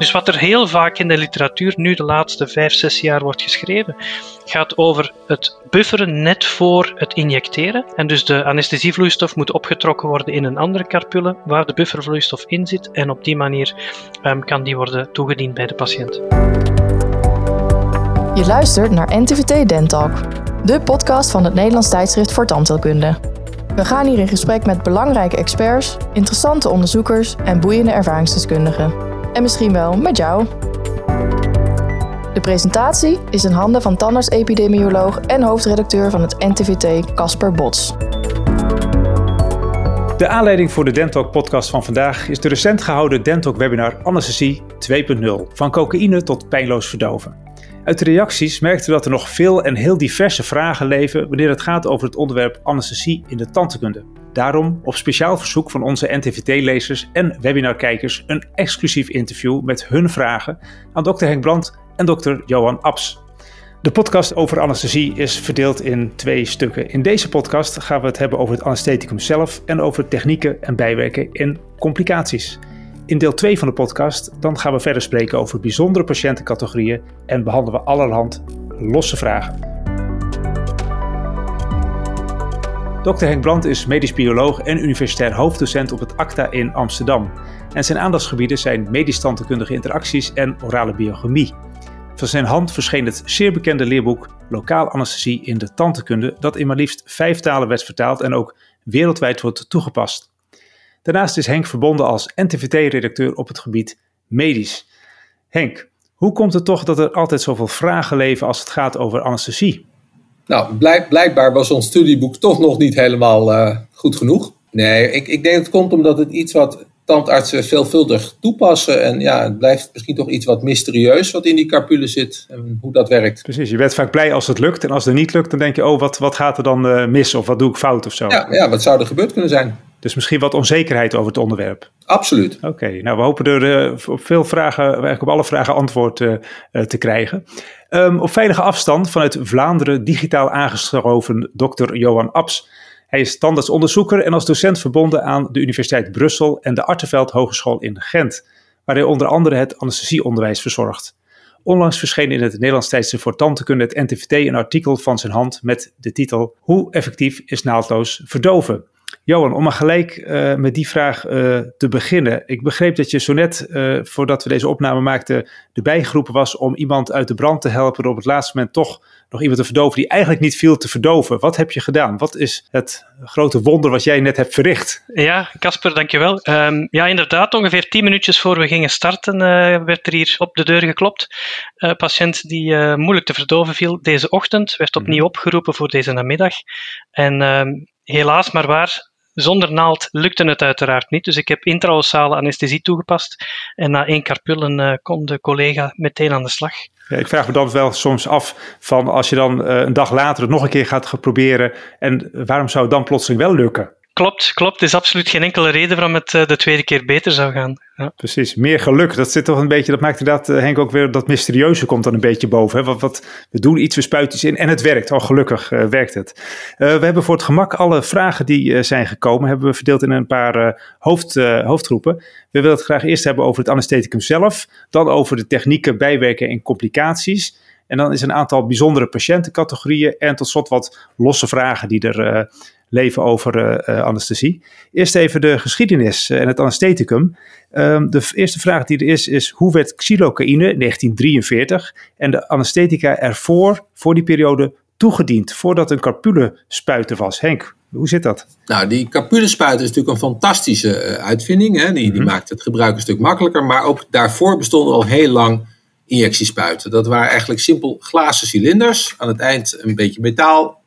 Dus wat er heel vaak in de literatuur nu de laatste vijf, zes jaar wordt geschreven, gaat over het bufferen net voor het injecteren. En dus de anesthesievloeistof moet opgetrokken worden in een andere carpulle waar de buffervloeistof in zit. En op die manier um, kan die worden toegediend bij de patiënt. Je luistert naar NTVT Dentalk, de podcast van het Nederlands tijdschrift voor tandheelkunde. We gaan hier in gesprek met belangrijke experts, interessante onderzoekers en boeiende ervaringsdeskundigen en misschien wel met jou. De presentatie is in handen van tandarts-epidemioloog en hoofdredacteur van het NTVT, Casper Bots. De aanleiding voor de Dentalk podcast van vandaag is de recent gehouden Dentalk webinar Anesthesie 2.0, van cocaïne tot pijnloos verdoven. Uit de reacties merkten we dat er nog veel en heel diverse vragen leven wanneer het gaat over het onderwerp anesthesie in de tandheelkunde. Daarom op speciaal verzoek van onze NTVT-lezers en webinarkijkers een exclusief interview met hun vragen aan Dr. Henk Brandt en Dr. Johan Abs. De podcast over anesthesie is verdeeld in twee stukken. In deze podcast gaan we het hebben over het anestheticum zelf en over technieken en bijwerken in complicaties. In deel 2 van de podcast dan gaan we verder spreken over bijzondere patiëntencategorieën en behandelen we allerhand losse vragen. Dr. Henk Brandt is medisch bioloog en universitair hoofddocent op het ACTA in Amsterdam. En zijn aandachtsgebieden zijn medisch tandheelkundige interacties en orale biochemie. Van zijn hand verscheen het zeer bekende leerboek Lokaal anesthesie in de tandheelkunde, dat in maar liefst vijf talen werd vertaald en ook wereldwijd wordt toegepast. Daarnaast is Henk verbonden als NTVT-redacteur op het gebied medisch. Henk, hoe komt het toch dat er altijd zoveel vragen leven als het gaat over anesthesie? Nou, blijk, blijkbaar was ons studieboek toch nog niet helemaal uh, goed genoeg. Nee, ik, ik denk dat het komt omdat het iets wat tandartsen veelvuldig toepassen. En ja, het blijft misschien toch iets wat mysterieus wat in die carpule zit en hoe dat werkt. Precies, je bent vaak blij als het lukt. En als het niet lukt, dan denk je, oh, wat, wat gaat er dan uh, mis? Of wat doe ik fout of zo? Ja, ja, wat zou er gebeurd kunnen zijn? Dus misschien wat onzekerheid over het onderwerp. Absoluut. Oké, nou we hopen er uh, op veel vragen, eigenlijk op alle vragen antwoord uh, te krijgen. Um, op veilige afstand vanuit Vlaanderen digitaal aangeschoven dokter Johan Abs. Hij is tandartsonderzoeker en als docent verbonden aan de Universiteit Brussel en de Arteveld Hogeschool in Gent, waar hij onder andere het anesthesieonderwijs verzorgt. Onlangs verscheen in het Nederlands tijdschrift voor tandheelkunde het NTVT een artikel van zijn hand met de titel Hoe effectief is naaldloos verdoven? Johan, om maar gelijk uh, met die vraag uh, te beginnen. Ik begreep dat je zo net, uh, voordat we deze opname maakten, erbij geroepen was om iemand uit de brand te helpen. Door op het laatste moment toch nog iemand te verdoven die eigenlijk niet viel te verdoven. Wat heb je gedaan? Wat is het grote wonder wat jij net hebt verricht? Ja, Casper, dankjewel. Um, ja, inderdaad, ongeveer tien minuutjes voor we gingen starten werd er hier op de deur geklopt. Een patiënt die moeilijk te verdoven viel deze ochtend, werd opnieuw mhm. opgeroepen voor deze namiddag. En um, helaas maar waar, zonder naald lukte het uiteraard niet. Dus ik heb intraossale anesthesie toegepast. En na één carpullen uh, kon de collega meteen aan de slag. Ja, ik vraag me dan wel soms af van als je dan uh, een dag later het nog een keer gaat proberen. En waarom zou het dan plotseling wel lukken? Klopt, klopt. Er is absoluut geen enkele reden waarom het uh, de tweede keer beter zou gaan. Ja. Precies, meer geluk. Dat zit toch een beetje, dat maakt inderdaad, uh, Henk, ook weer dat mysterieuze komt dan een beetje boven. Hè? Wat, we doen iets, we spuiten iets in en het werkt. Oh, gelukkig uh, werkt het. we hebben voor het gemak alle vragen die zijn gekomen, hebben we verdeeld in een paar hoofd, hoofdgroepen. We willen het graag eerst hebben over het anestheticum zelf, dan over de technieken, bijwerken en complicaties. En dan is een aantal bijzondere patiëntencategorieën en tot slot wat losse vragen die er leven over uh, anesthesie. Eerst even de geschiedenis en het anestheticum. Um, de eerste vraag die er is, is hoe werd xylocaïne 1943 en de anesthetica ervoor, voor die periode, toegediend, voordat een carpule spuiten was? Henk, hoe zit dat? Nou, die spuiten is natuurlijk een fantastische uh, uitvinding. Hè? Die, die mm maakt het gebruik een stuk makkelijker, maar ook daarvoor bestonden al heel lang injectiespuiten. Dat waren eigenlijk simpel glazen cilinders, aan het eind een beetje metaal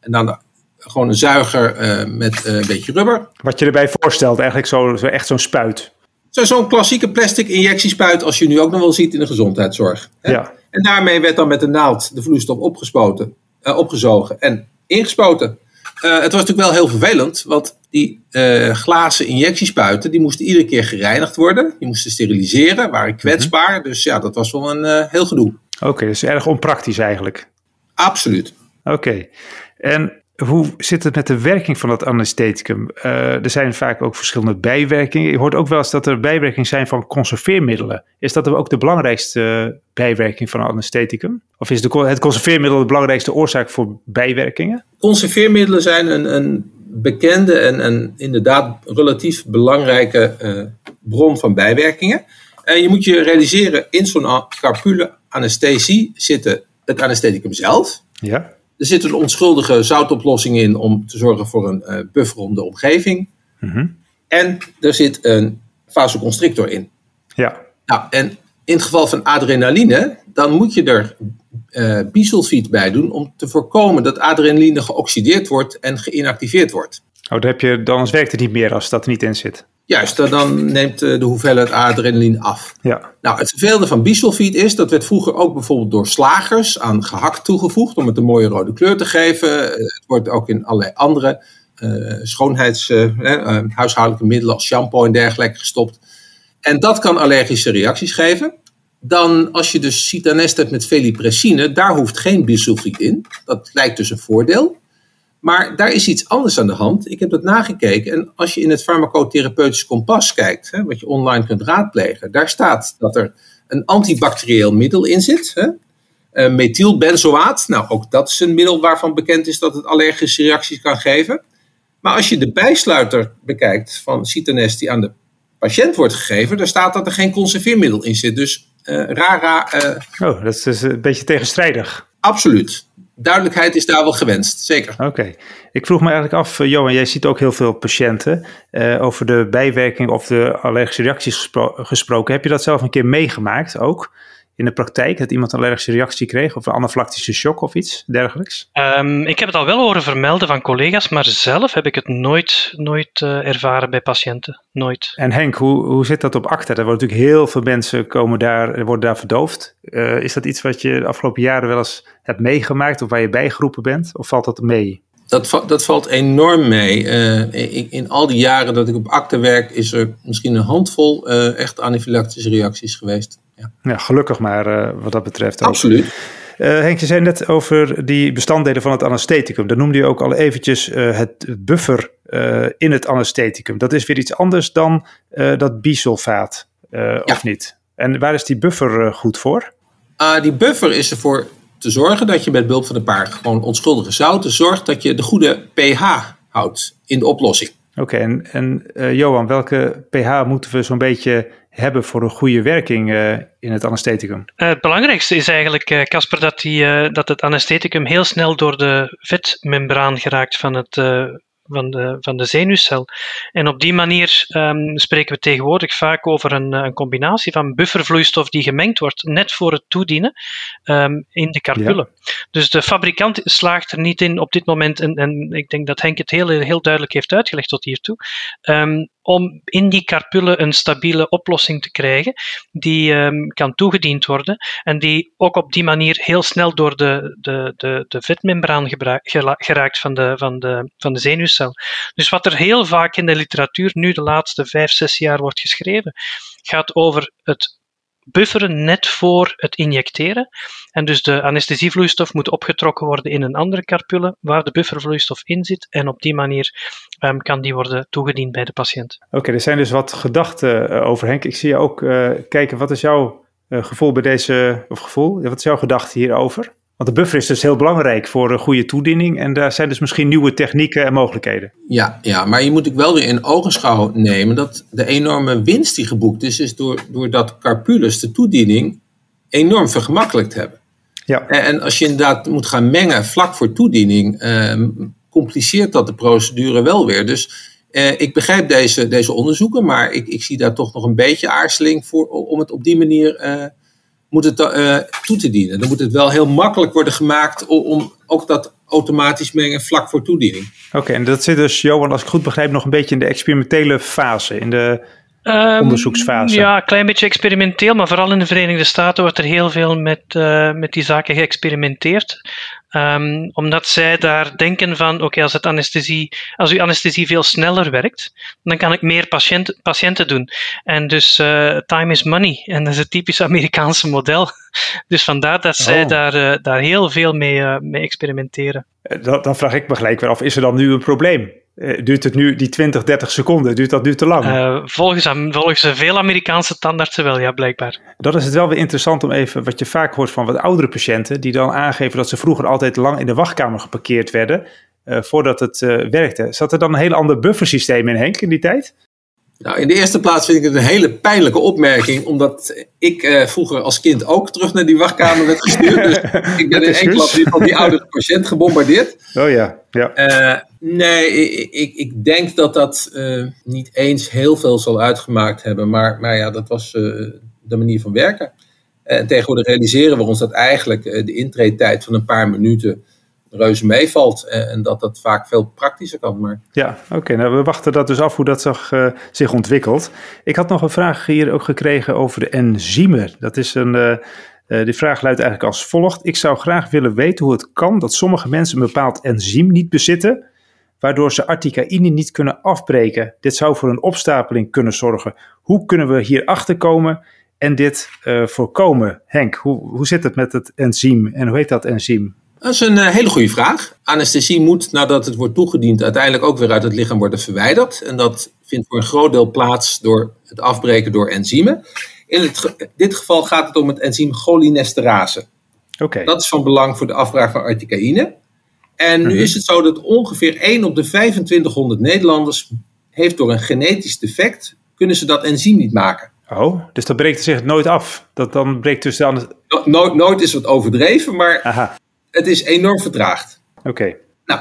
en dan gewoon een zuiger uh, met uh, een beetje rubber. Wat je erbij voorstelt, eigenlijk zo, zo echt zo'n spuit. Zo'n klassieke plastic injectiespuit als je nu ook nog wel ziet in de gezondheidszorg. Hè? Ja. En daarmee werd dan met de naald de vloeistof opgespoten, uh, opgezogen en ingespoten. Het was natuurlijk wel heel vervelend, want die glazen injectiespuiten die moesten iedere keer gereinigd worden. Die moesten steriliseren, waren kwetsbaar. Mm -hmm. Dus ja, dat was wel een heel gedoe. Oké, okay, dus erg onpraktisch eigenlijk. Absoluut. Oké. Okay. En hoe zit het met de werking van dat anestheticum? Uh, er zijn vaak ook verschillende bijwerkingen. Je hoort ook wel eens dat er bijwerkingen zijn van conserveermiddelen. Is dat ook de belangrijkste bijwerking van een anestheticum? Of is de, het conserveermiddel de belangrijkste oorzaak voor bijwerkingen? Conserveermiddelen zijn een, een bekende en, en, inderdaad relatief belangrijke uh, bron van bijwerkingen. En je moet je realiseren, in zo'n carpule anesthesie zit het anestheticum zelf. Ja. Er zit een onschuldige zoutoplossing in om te zorgen voor een uh, buffer om de omgeving. Mhm. En er zit een vasoconstrictor in. Ja. Nou, en in het geval van adrenaline, dan moet je er uh, bisulfiet bij doen om te voorkomen dat adrenaline geoxideerd wordt en geïnactiveerd wordt. Oh, dan, heb je, dan werkt het niet meer als dat er niet in zit. Juist, dan neemt eh, de hoeveelheid adrenaline af. Ja. Nou, het vervelende van bisulfiet is, dat werd vroeger ook bijvoorbeeld door slagers aan gehakt toegevoegd om het een mooie rode kleur te geven. Eh, het wordt ook in allerlei andere uh, schoonheids, uh, huishoudelijke middelen als shampoo en dergelijke gestopt. En dat kan allergische reacties geven. Dan als je dus citanest hebt met velipressine, daar hoeft geen bisulfiet in. Dat lijkt dus een voordeel. Maar daar is iets anders aan de hand. Ik heb dat nagekeken. En als je in het farmacotherapeutisch kompas kijkt, hè, wat je online kunt raadplegen, daar staat dat er een antibacterieel middel in zit. Hè? Uh, methylbenzoaat. Nou, ook dat is een middel waarvan bekend is dat het allergische reacties kan geven. Maar als je de bijsluiter bekijkt van Citanest die aan de patiënt wordt gegeven, daar staat dat er geen conserveermiddel in zit. Dus uh, rara. Uh, oh, dat is dus een beetje tegenstrijdig. Absoluut duidelijkheid is daar wel gewenst, zeker. Oké. Ik vroeg me eigenlijk af, uh, Johan, jij ziet ook heel veel patiënten uh, over de bijwerking of de allergische reacties gespro gesproken. Heb je dat zelf een keer meegemaakt ook? In de praktijk? Dat iemand een allergische reactie kreeg of een anaflactische shock of iets dergelijks? Um, ik heb het al wel horen vermelden van collega's, maar zelf heb ik het nooit, nooit uh, ervaren bij patiënten. Nooit. En Henk, hoe, hoe zit dat op ACTA? Er worden natuurlijk heel veel mensen komen daar, worden daar verdoofd. Uh, is dat iets wat je de afgelopen jaren wel eens hebt meegemaakt of waar je bijgeroepen bent? Of valt dat mee? Dat, dat valt enorm mee. Uh, in, in, al die jaren dat ik op akte werk, is er misschien een handvol uh, echt anafylactische reacties geweest. Ja, ja gelukkig maar uh, wat dat betreft. Ook. Absoluut. Henk, je zei net over die bestanddelen van het anestheticum. Dan noemde je ook al eventjes het buffer in het anestheticum. Dat is weer iets anders dan dat bisulfaat, ja. of niet? En waar is die buffer goed voor? Uh, die buffer is ervoor te zorgen dat je met behulp van een paar gewoon onschuldige zouten zorgt dat je de goede pH houdt in de oplossing. Oké, en, en uh, Johan, welke pH moeten we zo'n beetje hebben voor een goede werking uh, in het anestheticum? Uh, het belangrijkste is eigenlijk, Casper, dat, die, dat het anestheticum heel snel door de vetmembraan geraakt van het van de, van de zenuwcel. En op die manier um, spreken we tegenwoordig vaak over een, een, combinatie van buffervloeistof die gemengd wordt net voor het toedienen um, in de carpullen. Ja. Dus de fabrikant slaagt er niet in op dit moment, en, en ik denk dat Henk het heel, heel duidelijk heeft uitgelegd tot hiertoe, um, om in die carpullen een stabiele oplossing te krijgen die um, kan toegediend worden en die ook op die manier heel snel door de, de, de, de vetmembraan geraakt van de, van, de, van de zenuwcel. Dus wat er heel vaak in de literatuur nu de laatste vijf, zes jaar wordt geschreven, gaat over het bufferen net voor het injecteren. En dus de anesthesievloeistof moet opgetrokken worden in een andere carpulle waar de buffervloeistof in zit. En op die manier um, kan die worden toegediend bij de patiënt. Oké, er zijn dus wat gedachten uh, over Henk. Ik zie je ook uh, kijken, wat is jouw uh, gevoel bij deze, of gevoel, wat is jouw gedachte hierover? Want de buffer is dus heel belangrijk voor een goede toediening. En daar zijn dus misschien nieuwe technieken en mogelijkheden. Ja, ja maar je moet ook wel weer in ogenschouw nemen dat de enorme winst die geboekt is, is door, doordat carpules de toediening enorm vergemakkelijkt hebben. Ja. En als je inderdaad moet gaan mengen vlak voor toediening, eh, compliceert dat de procedure wel weer. Dus eh, ik begrijp deze, deze onderzoeken, maar ik, ik zie daar toch nog een beetje aarzeling voor om het op die manier. Uh, moet het uh, toe te dienen. Dan moet het wel heel makkelijk worden gemaakt om, om ook dat automatisch mengen vlak voor toediening. Oké, en dat zit dus, Johan, als ik goed begrijp, nog een beetje in de experimentele fase, in de um, onderzoeksfase. Ja, een klein beetje experimenteel, maar vooral in de Verenigde Staten wordt er heel veel met, uh, met die zaken geëxperimenteerd. Um, omdat zij daar denken van, oké, okay, als, het anesthesie, als uw anesthesie veel sneller werkt, dan kan ik meer patiënt, patiënten doen. En dus uh, time is money. En dat is het typisch Amerikaanse model. Dus vandaar dat zij oh. daar, uh, daar heel veel mee, mee experimenteren. Dan, dan, vraag ik me gelijk weer af, is er dan nu een probleem? Duurt het nu, die 20, 30 seconden, duurt dat nu te lang? Uh, volgens, volgens veel Amerikaanse tandartsen wel, ja, blijkbaar. Dan is het wel weer interessant om even, wat je vaak hoort van wat oudere patiënten, die dan aangeven dat ze vroeger altijd lang in de wachtkamer geparkeerd werden, voordat het werkte. Zat er dan een heel ander buffersysteem in, Henk, in die tijd? Nou, in de eerste plaats vind ik het een hele pijnlijke opmerking, omdat ik eh, vroeger als kind ook terug naar die wachtkamer werd gestuurd. Dus ik ben in één klap van die oudere patiënt gebombardeerd. Oh ja, ja. Uh, nee, ik, ik, ik, denk dat dat uh, niet eens heel veel zal uitgemaakt hebben, maar, maar ja, dat was de manier van werken. En tegenwoordig realiseren we ons dat eigenlijk de intreedtijd van een paar minuten reuze meevalt. Eh, en dat dat vaak veel praktischer kan. Maar... Ja, oké. nou, we wachten dat dus af hoe dat zich, uh, zich ontwikkelt. Ik had nog een vraag hier ook gekregen over de enzymen. Dat is een. Uh, die vraag luidt eigenlijk als volgt. Ik zou graag willen weten hoe het kan dat sommige mensen een bepaald enzym niet bezitten, waardoor ze articaïne niet kunnen afbreken. Dit zou voor een opstapeling kunnen zorgen. Hoe kunnen we hier achter komen en dit voorkomen? Henk, hoe, hoe zit het met het enzym en hoe heet dat enzym? Dat is een eh, hele goede vraag. Anesthesie moet, nadat het wordt toegediend, uiteindelijk ook weer uit het lichaam worden verwijderd. En dat vindt voor een groot deel plaats door het afbreken door enzymen. In het, dit geval gaat het om het enzym cholinesterase. Oké. Dat is van belang voor de afbraak van articaïne. En nu mhm. is het zo dat ongeveer 1 op de 2500 Nederlanders heeft door een genetisch defect, kunnen ze dat enzym niet maken. Oh, dus dat breekt zich nooit af? Dat dan breekt dus dan... No, nooit is wat overdreven, maar Aha het is enorm vertraagd. Oké. Nou,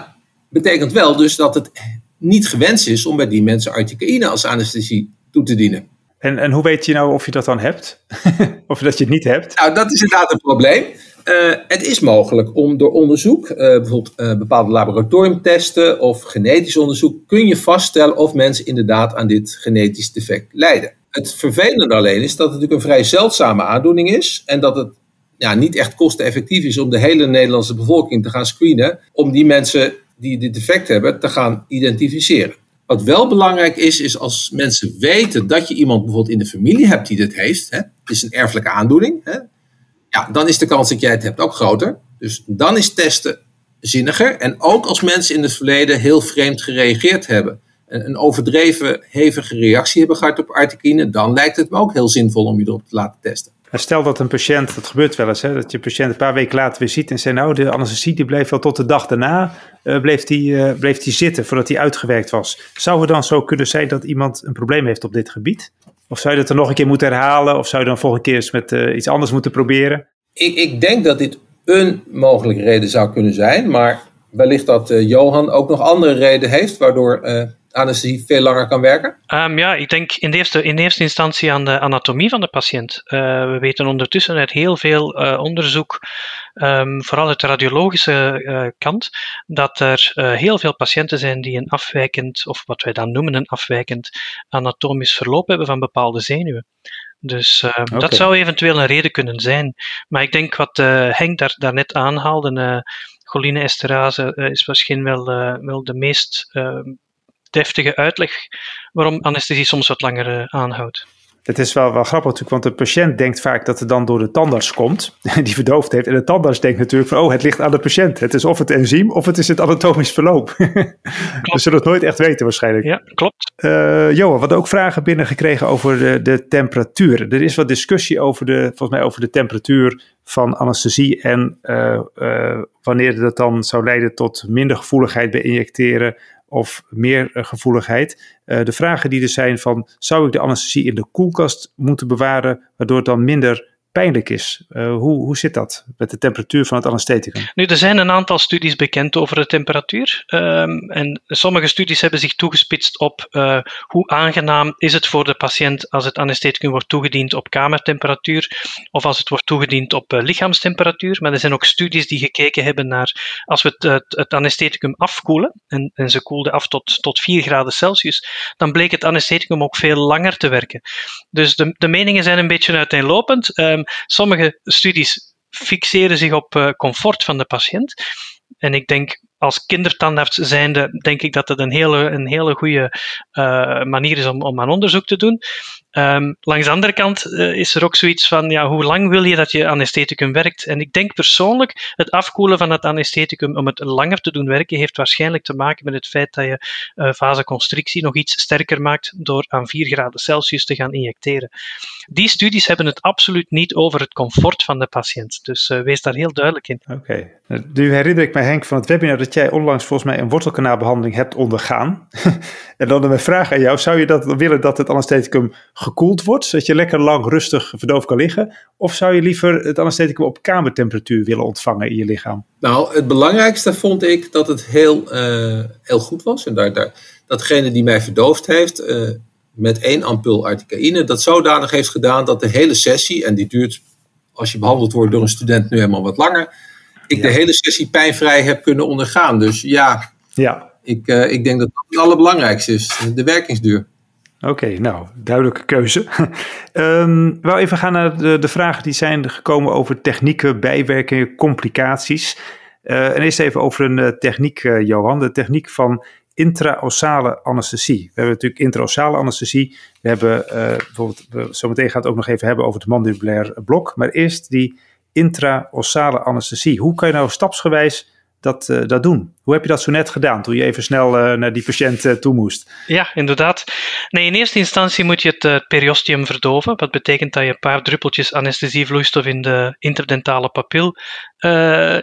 betekent wel dus dat het niet gewenst is om bij die mensen articaïne als anesthesie toe te dienen. En, en hoe weet je nou of je dat dan hebt? of dat je het niet hebt? Nou, dat is inderdaad een probleem. Uh, het is mogelijk om door onderzoek, uh, bijvoorbeeld uh, bepaalde laboratoriumtesten of genetisch onderzoek, kun je vaststellen of mensen inderdaad aan dit genetisch defect lijden. Het vervelende alleen is dat het natuurlijk een vrij zeldzame aandoening is en dat het ja, niet echt kosteneffectief is om de hele Nederlandse bevolking te gaan screenen, om die mensen die dit defect hebben te gaan identificeren. Wat wel belangrijk is, is als mensen weten dat je iemand bijvoorbeeld in de familie hebt die dit heeft, hè, het is een erfelijke aandoening, hè, ja, dan is de kans dat jij het hebt ook groter. Dus dan is testen zinniger. En ook als mensen in het verleden heel vreemd gereageerd hebben, een overdreven hevige reactie hebben gehad op artikine, dan lijkt het me ook heel zinvol om je erop te laten testen stel dat een patiënt, dat gebeurt wel eens, hè, dat je patiënt een paar weken later weer ziet en zei, nou, de anesthesie die bleef wel tot de dag daarna, uh, bleef, die, uh, bleef die zitten voordat die uitgewerkt was. Zou het dan zo kunnen zijn dat iemand een probleem heeft op dit gebied? Of zou je dat dan nog een keer moeten herhalen? Of zou je dan volgende keer eens met uh, iets anders moeten proberen? Ik, ik denk dat dit een mogelijke reden zou kunnen zijn, maar wellicht dat Johan ook nog andere reden heeft waardoor anesthesie veel langer kan werken? Um, ja, ik denk in de, eerste, in eerste instantie aan de anatomie van de patiënt. Uh, we weten ondertussen uit heel veel uh, onderzoek, um, vooral uit de radiologische uh, kant, dat er heel veel patiënten zijn die een afwijkend, of wat wij dan noemen een afwijkend anatomisch verloop hebben van bepaalde zenuwen. Dus uh, okay. dat zou eventueel een reden kunnen zijn. Maar ik denk wat uh, Henk daar, daarnet aanhaalde, uh, choline esterase is misschien wel, wel de meest ehm, deftige uitleg waarom anesthesie soms wat langer uh, aanhoudt. Het is wel, wel grappig natuurlijk, want de patiënt denkt vaak dat het dan door de tandarts komt, die verdoofd heeft. En de tandarts denkt natuurlijk van, oh, het ligt aan de patiënt. Het is of het enzym of het is het anatomisch verloop. We zullen het nooit echt weten waarschijnlijk. Ja, klopt. Uh, Johan, hadden ook vragen binnengekregen over de, de temperatuur. Er is wat discussie over de, volgens mij over de temperatuur van anesthesie en uh, uh, wanneer dat dan zou leiden tot minder gevoeligheid bij injecteren of meer eh, gevoeligheid. Uh, de vragen die er zijn van, zou ik de anesthesie in de koelkast moeten bewaren, waardoor het dan minder pijnlijk is. Uh, hoe, hoe zit dat met de temperatuur van het anestheticum? Nu, er zijn een aantal studies bekend over de temperatuur. Um, en sommige studies hebben zich toegespitst op uh, hoe aangenaam is het voor de patiënt als het anestheticum wordt toegediend op kamertemperatuur of als het wordt toegediend op uh, lichaamstemperatuur. Maar er zijn ook studies die gekeken hebben naar als we het, het, het anestheticum afkoelen en, en ze koelden af tot, tot 4 graden Celsius, dan bleek het anestheticum ook veel langer te werken. Dus de, de meningen zijn een beetje uiteenlopend. Um, sommige studies fixeren zich op uh, comfort van de patiënt. En ik denk, als kindertandarts zijnde, denk ik dat het een hele, een hele goede uh, manier is om, om aan onderzoek te doen. Ehm, langs de andere kant uh, is er ook zoiets van, ja, hoe lang wil je dat je anestheticum werkt? En ik denk persoonlijk, het afkoelen van het anestheticum om het langer te doen werken, heeft waarschijnlijk te maken met het feit dat je uh, vasoconstrictie nog iets sterker maakt door aan 4 graden Celsius te gaan injecteren. Die studies hebben het absoluut niet over het comfort van de patiënt. Dus uh, wees daar heel duidelijk in. Oké. Okay. Nu herinner ik me, Henk, van het webinar dat jij onlangs volgens mij een wortelkanaalbehandeling hebt ondergaan. en dan mijn vraag aan jou: zou je dat willen dat het anestheticum gekoeld wordt, zodat je lekker lang rustig verdoofd kan liggen? Of zou je liever het anestheticum op kamertemperatuur willen ontvangen in je lichaam? Nou, het belangrijkste vond ik dat het heel, uh, heel goed was. En daar, daar, datgene die mij verdoofd heeft, uh, met één ampul articaïne, dat zodanig heeft gedaan dat de hele sessie, en die duurt als je behandeld wordt door een student nu helemaal wat langer, ik de hele sessie pijnvrij heb kunnen ondergaan. Dus ja, ja. Ik, uh, ik denk dat dat het allerbelangrijkste is, de werkingsduur. Oké, nou, duidelijke keuze. um, wel even gaan naar de, de vragen die zijn gekomen over technieken, bijwerkingen, complicaties. Uh, en eerst even over een uh, techniek, Johan, de techniek van intraossale anesthesie. We hebben natuurlijk intraossale anesthesie. We hebben uh, bijvoorbeeld, we, zometeen gaan het ook nog even hebben over het mandibulair blok. Maar eerst die intraossale anesthesie. Hoe kan je nou stapsgewijs dat, dat doen? Hoe heb je dat zo net gedaan toen je even snel uh, naar die patiënt uh, toe moest? Ja, inderdaad. Nee, in eerste instantie moet je het periosteum verdoven. Wat betekent dat je een paar druppeltjes anesthesievloeistof in de interdentale papil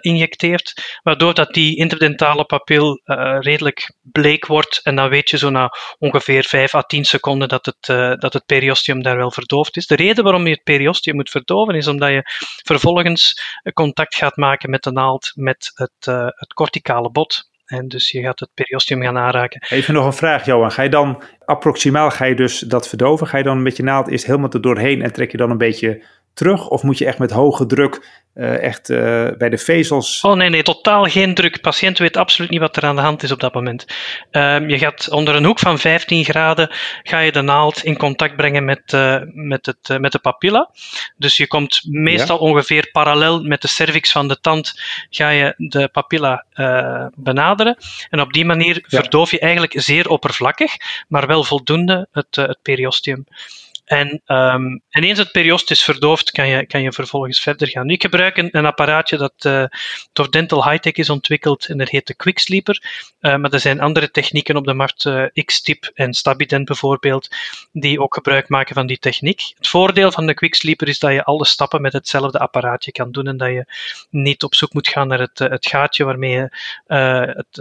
injecteert. Waardoor dat die interdentale papil redelijk bleek wordt. En dan weet je zo na ongeveer 5 à 10 seconden dat het, dat het periosteum daar wel verdoofd is. De reden waarom je het periosteum moet verdoven is omdat je vervolgens contact gaat maken met de naald met het, het corticale bot. En dus je gaat het periosteum gaan aanraken. Even nog een vraag, Johan. Ga je dan approximaal ga je dus dat verdoven? Ga je dan met je naald eerst helemaal er doorheen en trek je dan een beetje terug? Of moet je echt met hoge druk uh, echt uh, bij de vezels? Oh nee, nee, totaal geen druk. De patiënt weet absoluut niet wat er aan de hand is op dat moment. Um, je gaat onder een hoek van 15 graden ga je de naald in contact brengen met, uh, met, het, met de papilla. Dus je komt meestal ja. ongeveer parallel met de cervix van de tand ga je de papilla benaderen. En op die manier ja. verdoof je eigenlijk zeer oppervlakkig, maar wel voldoende het, het periosteum. En, um, en eens het periost is verdoofd, kan je, kan je vervolgens verder gaan. Nu, ik gebruik een, een apparaatje dat uh, door Dental Hightech is ontwikkeld en dat heet de Quicksleeper. Uh, maar er zijn andere technieken op de markt, uh, X-Tip en Stabident bijvoorbeeld, die ook gebruik maken van die techniek. Het voordeel van de Quicksleeper is dat je alle stappen met hetzelfde apparaatje kan doen en dat je niet op zoek moet gaan naar het, het gaatje waarmee je het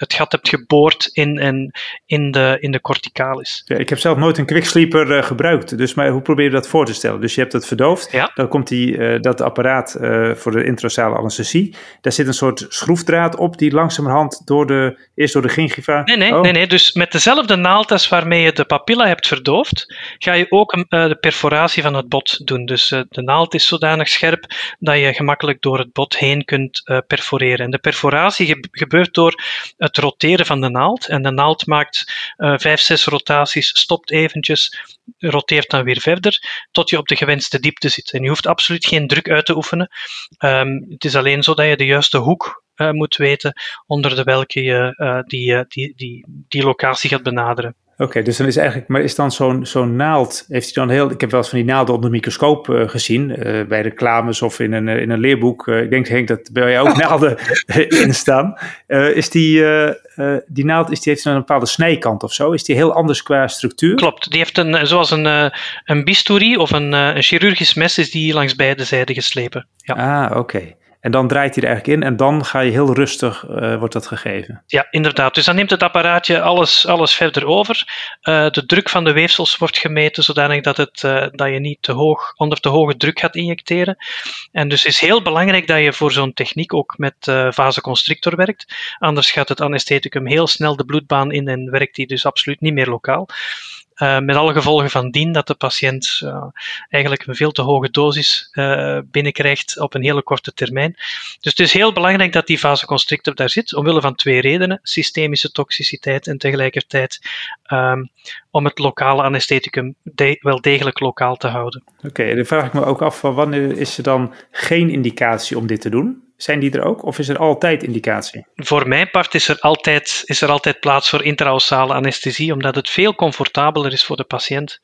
het gat hebt geboord in, in, in, de, in de corticalis. Ja, ik heb zelf nooit een quicksleeper uh, gebruikt, dus maar hoe probeer je dat voor te stellen? Dus je hebt het verdoofd, ja. dan komt die, uh, dat apparaat uh, voor de intrasale anesthesie. Daar zit een soort schroefdraad op die langzamerhand door de, eerst door de gingiva... Nee, nee, oh. nee, nee, dus met dezelfde naald als waarmee je de papilla hebt verdoofd, ga je ook de perforatie van het bot doen. Dus de naald is zodanig scherp dat je gemakkelijk door het bot heen kunt perforeren. En de perforatie ge gebeurt door het roteren van de naald. En de naald maakt uh, vijf, zes rotaties, stopt eventjes, roteert dan weer verder, tot je op de gewenste diepte zit. En je hoeft absoluut geen druk uit te oefenen. Um, het is alleen zo dat je de juiste hoek uh, moet weten onder de welke je uh, die, die, die, die locatie gaat benaderen. Oké, okay, dus dan is eigenlijk, maar is dan zo'n zo'n naald, heeft hij dan heel, ik heb wel eens van die naalden onder de microscoop uh, gezien, uh, bij reclames of in een, in een leerboek. Uh, ik denk Henk dat bij jou ook naalden in staan. is die, die naald, is die, heeft dan een bepaalde snijkant of zo? Is die heel anders qua structuur? Klopt, die heeft een, zoals een, een bistouri of een, een chirurgisch mes is die langs beide zijden geslepen. Ja. Ah, oké. Okay. En dan draait hij er eigenlijk in en dan ga je heel rustig, uh, wordt dat gegeven. Ja, inderdaad. Dus dan neemt het apparaatje alles, alles verder over. Uh, de druk van de weefsels wordt gemeten zodanig dat, het, uh, dat je niet te hoog, onder te hoge druk gaat injecteren. En dus is heel belangrijk dat je voor zo'n techniek ook met vasoconstrictor werkt. Anders gaat het anestheticum heel snel de bloedbaan in en werkt die dus absoluut niet meer lokaal. Uh, met alle gevolgen van dien dat de patiënt uh, eigenlijk een veel te hoge dosis uh, binnenkrijgt op een hele korte termijn. Dus het is heel belangrijk dat die vasoconstrictor daar zit, omwille van twee redenen: systemische toxiciteit en tegelijkertijd um, om het lokale anestheticum wel degelijk lokaal te houden. Oké, dan vraag ik me ook af van wanneer is er dan geen indicatie om dit te doen? Zijn die er ook of is er altijd indicatie? Voor mijn part is er altijd, is er altijd plaats voor intraossale anesthesie, omdat het veel comfortabeler is voor de patiënt.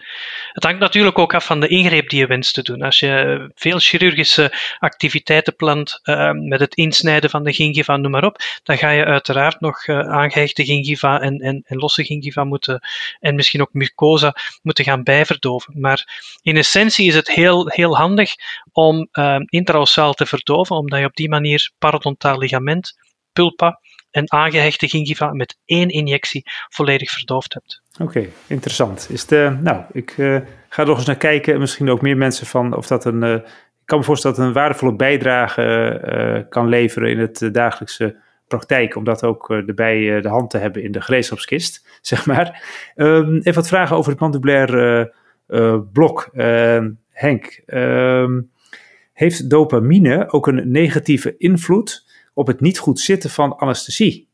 Het hangt natuurlijk ook af van de ingreep die je wenst te doen. Als je veel chirurgische activiteiten plant uh, met het insnijden van de gingiva, noem maar op, dan ga je uiteraard nog uh, aangehechte gingiva en, en, en, losse gingiva moeten, en misschien ook mucosa moeten gaan bijverdoven. Maar in essentie is het heel, heel handig om uh, te verdoven, omdat je op die manier manier parodontaal ligament, pulpa en aangehechte gingiva met één injectie volledig verdoofd hebt. Oké, interessant. Is de, nou, ik uh, ga er nog eens naar kijken. Misschien ook meer mensen van of dat een. Uh, ik kan me voorstellen dat het een waardevolle bijdrage kan leveren in het dagelijkse praktijk, om dat ook erbij de hand te hebben in de gereedschapskist, zeg maar. Um, even wat vragen over het mandibulair blok. Henk, um, heeft dopamine ook een negatieve invloed op het niet goed zitten van anesthesie.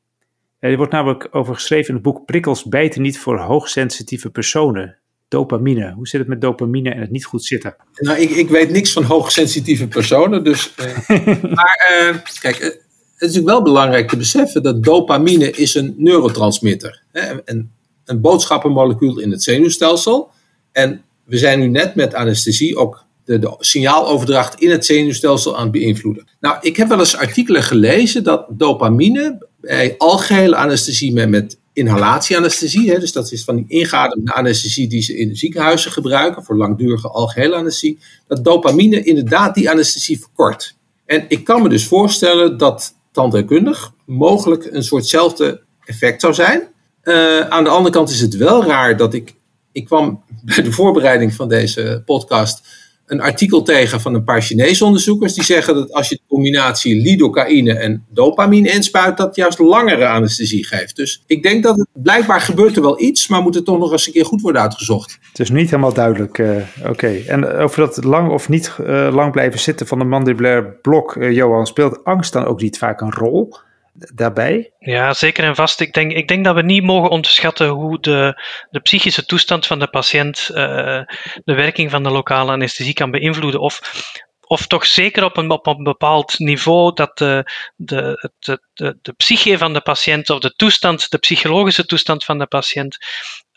Er wordt namelijk over geschreven in het boek Prikkels bijten niet voor hoogsensitieve personen. Dopamine. Hoe zit het met dopamine en het niet goed zitten? Nou, ik, ik weet niks van hoogsensitieve personen. Dus, uh, maar uh, kijk, uh, het is natuurlijk wel belangrijk te beseffen dat dopamine is een neurotransmitter. Hè, een, een boodschappenmolecuul in het zenuwstelsel. En we zijn nu net met anesthesie ook de, signaaloverdracht in het zenuwstelsel aan het beïnvloeden. Nou, ik heb wel eens artikelen gelezen dat dopamine bij algehele anesthesie met, inhalatieanesthesie, hè, dus dat is van die ingeademde anesthesie die ze in ziekenhuizen gebruiken voor langdurige algehele anesthesie, dat dopamine inderdaad die anesthesie verkort. En ik kan me dus voorstellen dat tandheelkundig mogelijk een soortzelfde effect zou zijn. Uh, aan de andere kant is het wel raar dat ik, ik kwam bij de voorbereiding van deze podcast een artikel tegen van een paar Chinese onderzoekers. Die zeggen dat als je de combinatie lidocaïne en dopamine inspuit, dat juist langere anesthesie geeft. Dus ik denk dat het blijkbaar gebeurt er wel iets, maar moet het toch nog eens een keer goed worden uitgezocht. Het is niet helemaal duidelijk. Uh, Oké, en over dat lang of niet uh, lang blijven zitten van de mandibulair blok, Johan, speelt angst dan ook niet vaak een rol? Daarbij? Ja, zeker en vast. Ik denk, ik denk dat we niet mogen onderschatten hoe de, de psychische toestand van de patiënt uh, de werking van de lokale anesthesie kan beïnvloeden. Of, of toch zeker op een, op een bepaald niveau dat de, de, de, de, de psyche van de patiënt of de toestand, de psychologische toestand van de patiënt,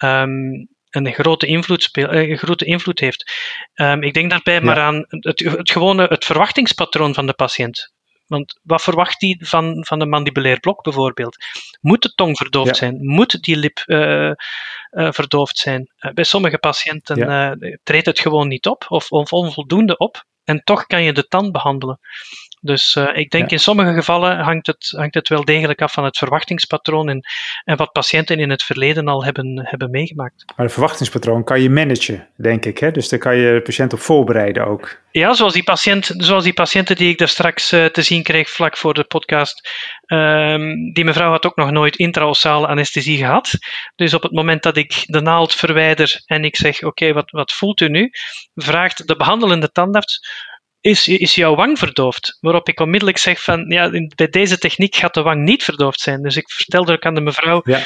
um, een grote invloed, speel, eh, een grote invloed heeft. Um, ik denk daarbij ja. maar aan het, het gewone het verwachtingspatroon van de patiënt. Want wat verwacht hij van, van een mandibulair blok bijvoorbeeld? Moet de tong verdoofd ja. zijn? Moet die lip uh, uh, verdoofd zijn? Uh, bij sommige patiënten ja. treedt het gewoon niet op of, of onvoldoende op. En toch kan je de tand behandelen. Dus uh, ik denk ja. in sommige gevallen hangt het, hangt het wel degelijk af van het verwachtingspatroon en, en wat patiënten in het verleden al hebben, hebben meegemaakt. Maar het verwachtingspatroon kan je managen, denk ik. Hè? Dus daar kan je de patiënt op voorbereiden ook. Ja, zoals die, patiënt, zoals die patiënten die ik daar straks uh, te zien kreeg vlak voor de podcast. Um, die mevrouw had ook nog nooit intraossale anesthesie gehad. Dus op het moment dat ik de naald verwijder en ik zeg: Oké, okay, wat, wat voelt u nu? Vraagt de behandelende tandarts is, is jouw wang verdoofd? Waarop ik onmiddellijk zeg van, ja, bij deze techniek gaat de wang niet verdoofd zijn. Dus ik vertelde ook aan de mevrouw, ja.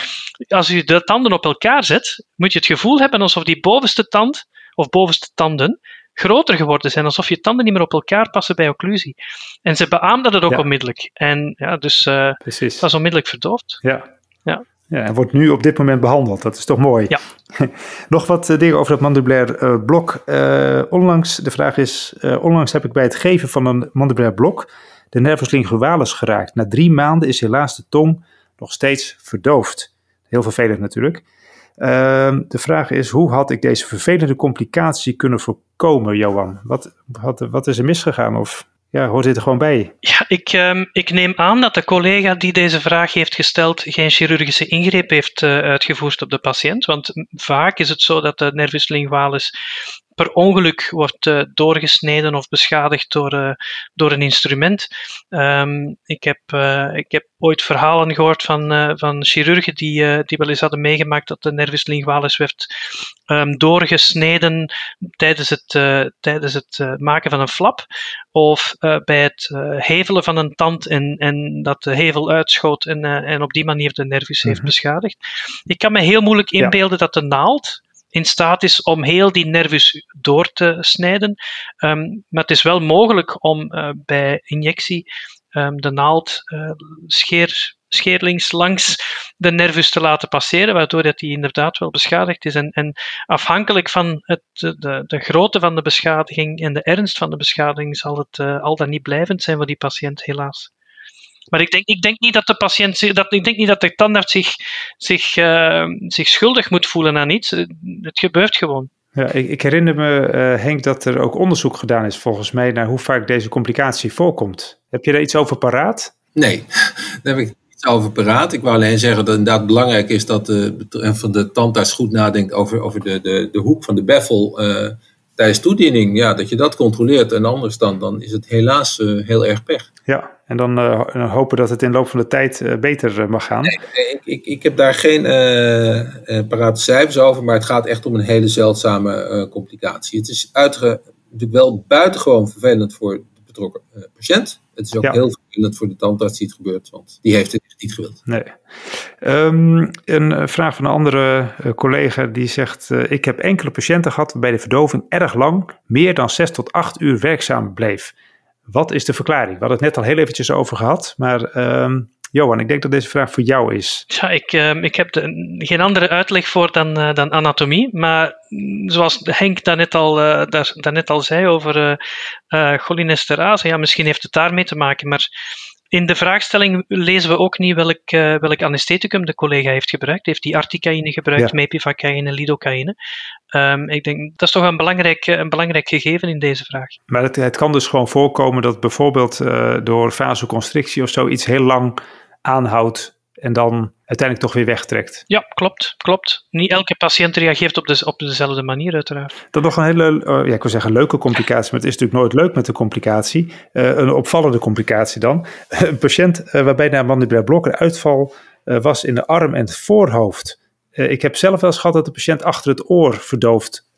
als u de tanden op elkaar zet, moet je het gevoel hebben alsof die bovenste tand, of bovenste tanden, groter geworden zijn, alsof je tanden niet meer op elkaar passen bij occlusie. En ze beaamde dat ook ja. onmiddellijk. En ja, dus uh, het was onmiddellijk verdoofd. Ja. ja. Ja, en wordt nu op dit moment behandeld. Dat is toch mooi. Ja. Nog wat uh, dingen over het mandibulair uh, blok. Uh, onlangs, de vraag is, onlangs heb ik bij het geven van een mandibulair blok de nervus lingualis geraakt. Na drie maanden is helaas de tong nog steeds verdoofd. Heel vervelend natuurlijk. Ehm, de vraag is, hoe had ik deze vervelende complicatie kunnen voorkomen, Johan? Wat, wat, wat is er misgegaan? Of ja, hoort dit er gewoon bij? Ja, ik, um, ik neem aan dat de collega die deze vraag heeft gesteld geen chirurgische ingreep heeft uh, uitgevoerd op de patiënt. Want vaak is het zo dat de nervus lingualis per ongeluk wordt uh, doorgesneden of beschadigd door, uh, door een instrument. Um, ik, heb, uh, ik heb ooit verhalen gehoord van, van chirurgen die, die wel eens hadden meegemaakt dat de nervus lingualis werd um, doorgesneden tijdens het, tijdens het maken van een flap of bij het hevelen van een tand en, en dat de hevel uitschoot en, en op die manier de nervus heeft beschadigd. Ik kan me heel moeilijk inbeelden ja. dat de naald in staat is om heel die nervus door te snijden. Um, maar het is wel mogelijk om uh, bij injectie ehm, de naald uh, scheer, scheerlings langs de nervus te laten passeren, waardoor dat die inderdaad wel beschadigd is. En, en afhankelijk van het, de, de grootte van de beschadiging en de ernst van de beschadiging zal het uh, al dan niet blijvend zijn voor die patiënt, helaas. Maar ik denk, ik denk niet dat de patiënt, dat, ik denk niet dat de tandarts zich, zich, uh, zich schuldig moet voelen aan iets. Het gebeurt gewoon. Ja, ik, ik herinner me, uh, Henk, dat er ook onderzoek gedaan is volgens mij naar hoe vaak deze complicatie voorkomt. Heb je daar iets over paraat? Nee, daar heb ik iets over paraat. Ik wou alleen zeggen dat het inderdaad belangrijk is dat de, van de tandarts goed nadenkt over, over de, de, de hoek van de beffel uh, tijdens toediening. Ja, dat je dat controleert en anders dan, dan is het helaas uh, heel erg pech. Ja, en dan uh, hopen dat het in de loop van de tijd uh, beter mag gaan. Nee, ik, ik, ik, heb daar geen parate cijfers over, maar het gaat echt om een hele zeldzame complicatie. Het is uiteraard natuurlijk wel buitengewoon vervelend voor de betrokken patiënt. Het is ook heel vervelend voor de tandarts die het gebeurt, want die heeft het niet gewild. Nee. Um, een vraag van een andere collega die zegt: Ik heb enkele patiënten gehad waarbij de verdoving erg lang, meer dan 6 tot 8 uur werkzaam bleef. Wat is de verklaring? We hadden het net al heel eventjes over gehad, maar um, Johan, ik denk dat deze vraag voor jou is. Ja, ik, uh, ik heb de, geen andere uitleg voor dan, dan anatomie, maar zoals Henk daarnet al, daar, daarnet al zei over cholinesterase, ja, misschien heeft het daarmee te maken, maar in de vraagstelling lezen we ook niet welk, uh, welk anestheticum de collega heeft gebruikt. Heeft hij articaïne gebruikt, ja. mepivacaïne, lidocaïne? Um, ik denk, dat is toch een belangrijk, een belangrijk gegeven in deze vraag. Maar het, het kan dus gewoon voorkomen dat bijvoorbeeld uh, door vasoconstrictie of zo iets heel lang aanhoudt en dan uiteindelijk toch weer wegtrekt. Ja, klopt, klopt. Niet elke patiënt reageert op, de, op dezelfde manier, uiteraard. Dat nog een hele, uh, ja, ik wil zeggen leuke complicatie, maar het is natuurlijk nooit leuk met een complicatie. Uh, een opvallende complicatie dan. een patiënt uh, waarbij na mandibulair blok een uitval was in de arm en het voorhoofd. ik heb zelf wel eens gehad dat de patiënt achter het oor verdoofd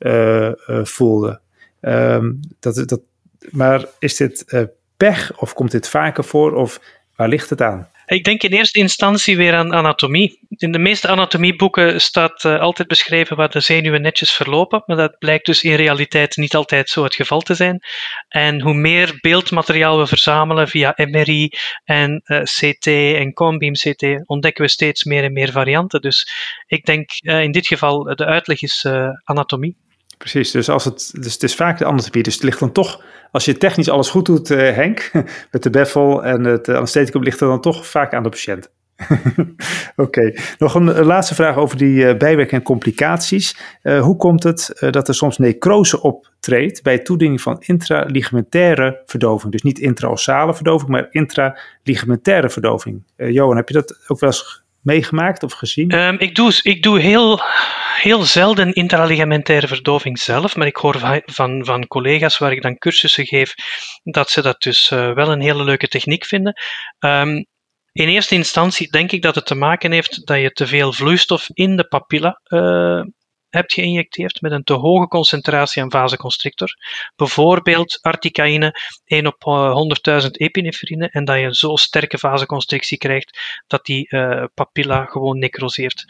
voelde. Um, dat, dat, maar is dit pech of komt dit vaker voor of waar ligt het aan? Ik denk in eerste instantie weer aan anatomie. In de meeste anatomieboeken staat uh, altijd beschreven waar de zenuwen netjes verlopen, maar dat blijkt dus in realiteit niet altijd zo het geval te zijn. En hoe meer beeldmateriaal we verzamelen via MRI en uh, CT en Combeam CT, ontdekken we steeds meer en meer varianten. Dus ik denk uh, in dit geval de uitleg is anatomie. Precies, dus, als het, dus het is vaak de anatomie. Dus het ligt dan toch, als je technisch alles goed doet, uh, Henk, met de beffel en het anestheticum, ligt er dan toch vaak aan de patiënt. Oké, nog een, laatste vraag over die uh, bijwerkingen en complicaties. Hoe komt het dat er soms necrose optreedt bij toediening van intraligamentaire verdoving? Dus niet intraossale verdoving, maar intraligamentaire verdoving. Johan, heb je dat ook wel eens meegemaakt of gezien? Um, ik, doe, ik doe heel, heel zelden intraligamentaire verdoving zelf, maar ik hoor van, van, collega's waar ik dan cursussen geef dat ze dat dus uh, wel een hele leuke techniek vinden. Um, in eerste instantie denk ik dat het te maken heeft dat je te veel vloeistof in de papilla uh, hebt geïnjecteerd met een te hoge concentratie aan vasoconstrictor. Bijvoorbeeld articaïne 1 op 100.000 epinefrine en dat je zo sterke vasoconstrictie krijgt dat die uh, papilla gewoon necroseert.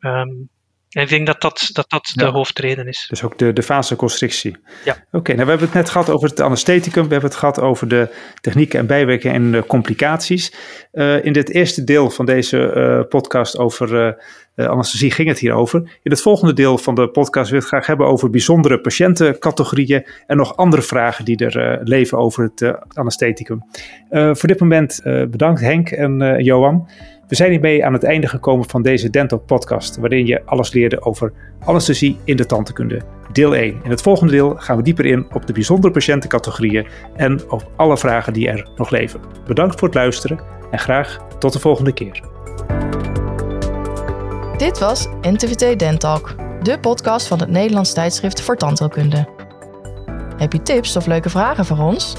Um, en ik denk dat dat, dat, dat ja. de hoofdreden is. Dus ook de, de vasoconstrictie. Ja. Oké, okay, nou we hebben het net gehad over het anestheticum, we hebben het gehad over de technieken en bijwerkingen en de complicaties. Uh, in dit eerste deel van deze uh, podcast over uh, anesthesie ging het hier over. In het volgende deel van de podcast wil ik het graag hebben over bijzondere patiëntencategorieën en nog andere vragen die er leven over het anestheticum. voor dit moment bedankt Henk en Johan. We zijn hiermee aan het einde gekomen van deze Dental podcast, waarin je alles leerde over anesthesie in de tandheelkunde. Deel 1. In het volgende deel gaan we dieper in op de bijzondere patiëntencategorieën en op alle vragen die er nog leven. Bedankt voor het luisteren en graag tot de volgende keer. Dit was NTVT Dentalk, de podcast van het Nederlands tijdschrift voor tandheelkunde. Heb je tips of leuke vragen voor ons?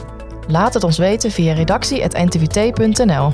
Laat het ons weten via redactie.ntvt.nl.